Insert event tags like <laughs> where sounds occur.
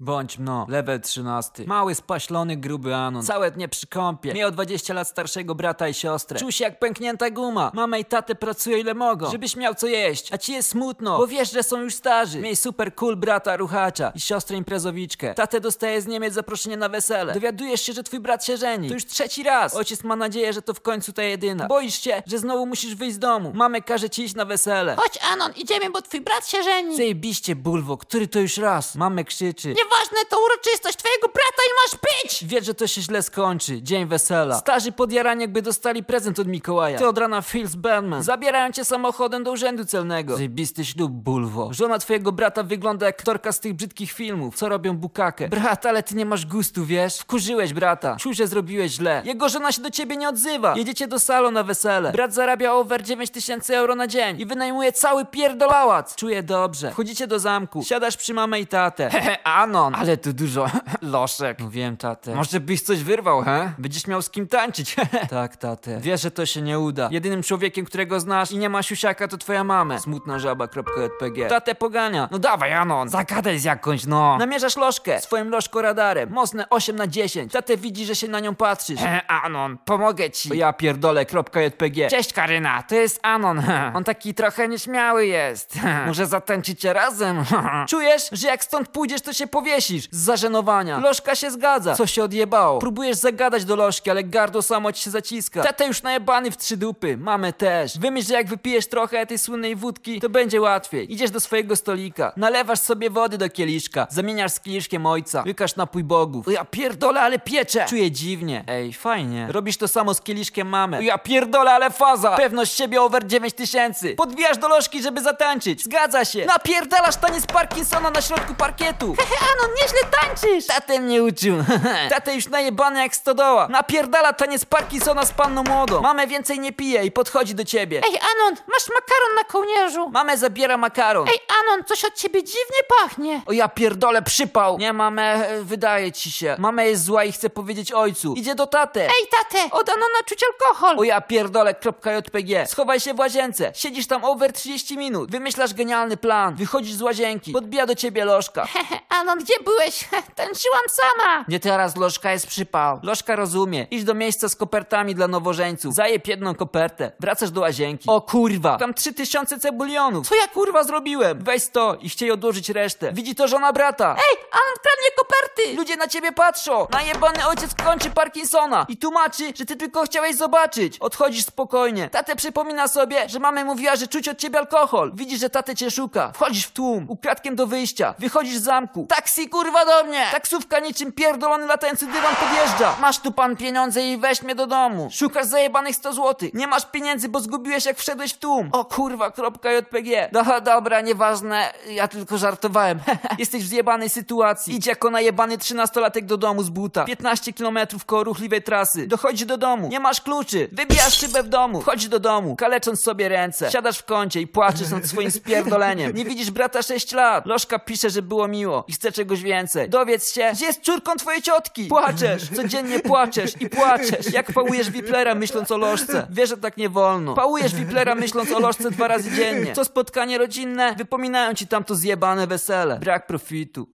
Bądź mno, level 13. Mały, spaślony, gruby Anon. Całe dnie przy kąpie. Miał 20 lat starszego brata i siostrę. Czuł się jak pęknięta guma. Mama i tatę pracują ile mogą, żebyś miał co jeść. A ci jest smutno, bo wiesz, że są już starzy. Miej super cool brata ruchacza i siostrę imprezowiczkę. Tatę dostaje z Niemiec zaproszenie na wesele. Dowiadujesz się, że twój brat się żeni. To już trzeci raz. Ojciec ma nadzieję, że to w końcu ta jedyna. Boisz się, że znowu musisz wyjść z domu. Mamę każe ci iść na wesele. Chodź, Anon, idziemy, bo twój brat się żeni. Zajebiście, bulwo, który to już raz? Mamę krzyczy. Nieważne, to uroczystość twojego brata i masz pić! Wie, że to się źle skończy. Dzień wesela. Starzy podjarani jakby dostali prezent od Mikołaja. Ty od rana Phil z Batman. Zabierają cię samochodem do urzędu celnego. Zajebisty ślub, bulwo. Żona twojego brata wygląda jak aktorka z tych brzydkich filmów, co robią bukakę. Brat, ale ty nie masz gustu, wiesz? Wkurzyłeś brata. Czuł, że zrobiłeś źle. Jego żona się do ciebie nie odzywa. Jedziecie do salonu na wesele. Brat zarabia over 9000 euro na dzień i wynajmuje cały pierdolałac. Czuję dobrze. Wchodzicie do zamku. Siadasz przy mamę i tatę. <laughs> Hehe, Ale tu dużo <laughs> loszek. No wiem, tatę. Może byś coś wyrwał, he? Będziesz miał z kim tańczyć. <laughs> tak, tatę. Wiesz, że to się nie uda. Jedynym człowiekiem, którego znasz i nie ma siusiaka, to twoja mama. Smutna żaba.jpg. Tatę pogania. No dawaj, Anon. Zagadaj z jakąś, no. Namierzasz lożkę swoim lożko radarem. Mocne 8 na 10. Tatę widzi, że się na nią patrzysz. He, Anon, pomogę ci. O ja pierdolę.jpg. Cześć, Karyna. To jest Anon. <laughs> On taki trochę nieśmiały jest. Może zatańczycie razem? Czujesz, że jak stąd pójdziesz, to się powiesisz z zażenowania. Lożka się zgadza. Co się odjebało? Próbujesz zagadać do lożki, ale gardło samo ci się zaciska. Tata już najebany w trzy dupy. Mamy też. Wymyśl, że jak wypijesz trochę tej słynnej wódki, to będzie łatwiej. Idziesz do swojego stolika, nalewasz sobie wody do kieliszka, zamieniasz z kieliszkiem ojca, łykasz napój bogów. Ja pierdolę, ale piecze! Czuję dziwnie. Ej, fajnie. Robisz to samo z kieliszkiem mamy. Ja pierdolę, ale faza! Pewność siebie over 9000. Podbijasz do lożki, żeby zatańczyć. Zgadza się. Napierdalasz taniec Parkinsona na środku parkietu. Hehe, Anon, nieźle tańczysz! Tatę mnie uczył. <laughs> Tatę już najebany jak stodoła. Napierdala taniec Parkinsona z panną młodą. Mamę więcej nie pije i podchodzi do ciebie. Ej, Anon, masz makaron na kołnierzu! Mamę zabiera makaron. Ej, Anon, coś od ciebie dziwnie pachnie! O ja pierdolę, przypał. Nie, mamę, e, wydaje ci się. Mama jest zła i chce powiedzieć ojcu. Idzie do tatę. Ej, tatę, od Anona czuć alkohol! O ja pierdolę, kropka JPG. Schowaj się w łazience. Siedzisz tam over 30 minut. Wymyślasz genialny plan. Wychodzisz z łazienki. Podbija do ciebie lożka. <laughs> Anon, gdzie byłeś? <laughs> Tańczyłam sama! Nie teraz lożka jest przypał. Lożka rozumie. Idź do miejsca z kopertami dla nowożeńców. Zajeb jedną kopertę. Wracasz do łazienki. O kurwa! Tam 3000 cebulionów. Co ja kurwa zrobiłem? Weź to i chciej odłożyć resztę. Widzi to żona brata. Ej, Anon kradnie koperty! Ludzie na ciebie patrzą! Najebany ojciec kończy Parkinsona i tłumaczy, że ty tylko chciałeś zobaczyć. Odchodzisz spokojnie. Tatę przypomina sobie, że mama mówiła, że czuć od ciebie alkohol. Widzisz, że tatę cię szuka. Wchodzisz w tłum, ukradkiem do wyjścia. Wychodzisz z zamku. Taksi kurwa do mnie! Taksówka niczym pierdolony latający dywan podjeżdża. Masz tu pan pieniądze i weź mnie do domu. Szukasz zajebanych 100 zł. Nie masz pieniędzy, bo zgubiłeś jak wszedłeś w tłum. O kurwa, kropka JPG. No dobra, nieważne. Ja tylko żartowałem. <laughs> Jesteś w zjebanej sytuacji. Idź jako najebany trzynastolatek do domu z buta. 15 km koło ruchliwej trasy. Dochodzisz do domu. Nie masz kluczy. Wybijasz szybę w domu. Wchodzisz do domu, kalecząc sobie ręce. Siadasz w kącie i płaczesz nad swoim spierdoleniem. Nie widzisz brata 6 lat. Lożka pisze, że było miło i chce więcej. Dowiedz się, gdzie jest córką twojej ciotki. Płaczesz. Codziennie płaczesz i płaczesz. Jak pałujesz Wiplera myśląc o lożce. Wiesz, że tak nie wolno. Pałujesz Wiplera myśląc o lożce dwa razy dziennie. Co spotkanie rodzinne, wypominają ci tamto zjebane wesele. Brak profitu.